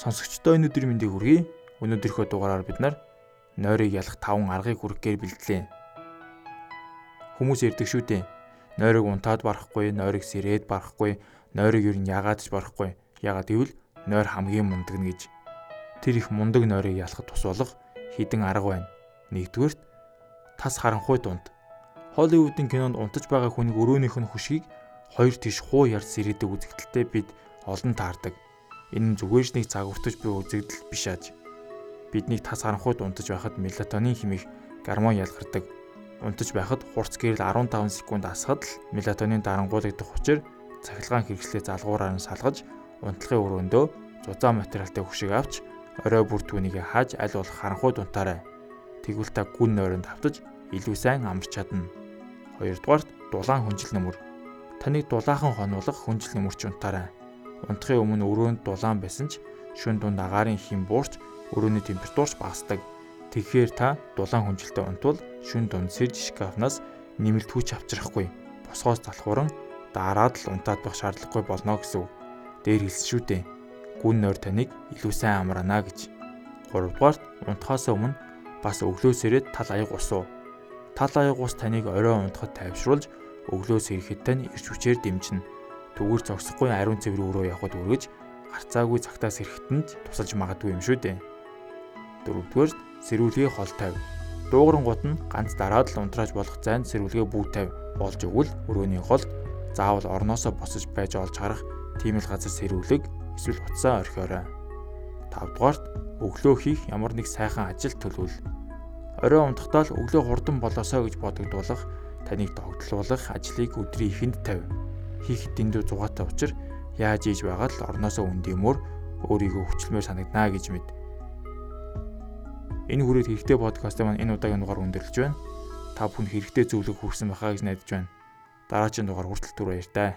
Сонсогчдоо өнөөдөр мэндийг хүргэе. Өнөөдрийнхөө дугаараар бид нар нойрыг ялах 5 аргыг хүргэхээр бэлдлээ. Хүмүүс ярьдаг шүү дээ. Нойрыг унтаад барахгүй, нойрыг сэрээд барахгүй, нойрыг юу ягаад ч барахгүй. Ягаад гэвэл нойр хамгийн мундаг нь гэж. Тэр их мундаг нойрыг ялахад тус болох хідэн арга байна. Нэгдүгээрт тас харанхуй дунд. Холливуудын кинонд унтаж байгаа хүнийг өрөөнийх нь хүшгийг хоёр тийш хуу ярь сэрээдэг үзэгдэлтэй бид олон таардаг. Энэ нь зүгээр ч нэг загвартаж буй үзэгдэл биш аж. Бидний тас харанхуйд унтаж байхад мелатонин хэмээх гормон ялгардаг. Унтаж байхад хурц гэрэл 15 секунд асахад л мелатонин дарангуулагдах учир цахилгаан хэрэгслээ залгуураар нь салгаж унтлагын өрөөндөө зузаан материалтай хөшиг авч орой бүр түүнийг хааж аль болох харанхуйд унтаарай. Тэгвэл та гүн нойронд автаж илүү сайн амарч чадна. Хоёрдугаарт дулаан хүнжил нөмөр. Таныг дулаахан хонуулах хүнжил нөмөрч унтаарай Унтахын өмнө өрөөнд дулаан байсан ч шүн дунд агаарын хим буурч өрөөний температурч багасдаг. Тэгэхээр та дулаан хүнжилтэд унтвал шүн дунд сэрж шкафнаас нэмэлт хүч авчрахгүй. Босгоос залхууран дараад л унтаад байх шаардлагагүй болно гэсэн үг. Дээр хэлсэн шүү дээ. Гүн нойр таныг илүү сайн амраана гэж. 3 дугаарт унтахаас өмнө бас өглөө сэрээд тал аяг усуу. Тал аяг ус таныг орой унтахад тайвшруулж өглөө сэрэхэд тань ирч хүчээр дэмжинэ Түгээр зогсохгүй ариун цэвэр өрөө явхад үргэж гарцаагүй цагтаас эрэхтэнд тусалж магадгүй юм шүү дээ. Дөрөвдүгээр сэрүүлгээ хол тавь. Дуугарангууд нь ганц дараад л унтрааж болох зайд сэрүүлгээ бүү тавь болж өгвөл өрөөний холд заавал орноосоо босож байж олж харах тийм л газар сэрүүлэг эсвэл утсаа орхиорой. 5 дугаарт өглөө хийх ямар нэг сайхан ажил төлөвл. Орой унтахтаа л өглөө хурдан болоосоо гэж бодогдуулах таныг догтлуулах ажлыг өдрийн ихэнд тавь хийхэд дэндүү зугаатай учир яаж ийж байгаа л орноосоо үндимөр өөрийгөө хүчлэмээр санагданаа гэж мэд. Энэ хүрээд хэрэгтэй подкастын маань энэ удаагийн дугаар өндөрлөж байна. Та бүхэн хэрэгтэй зөвлөгөө хүргэсэн байхаа гэж найдаж байна. Дараагийн дугаар хүртэл түр баяр таа.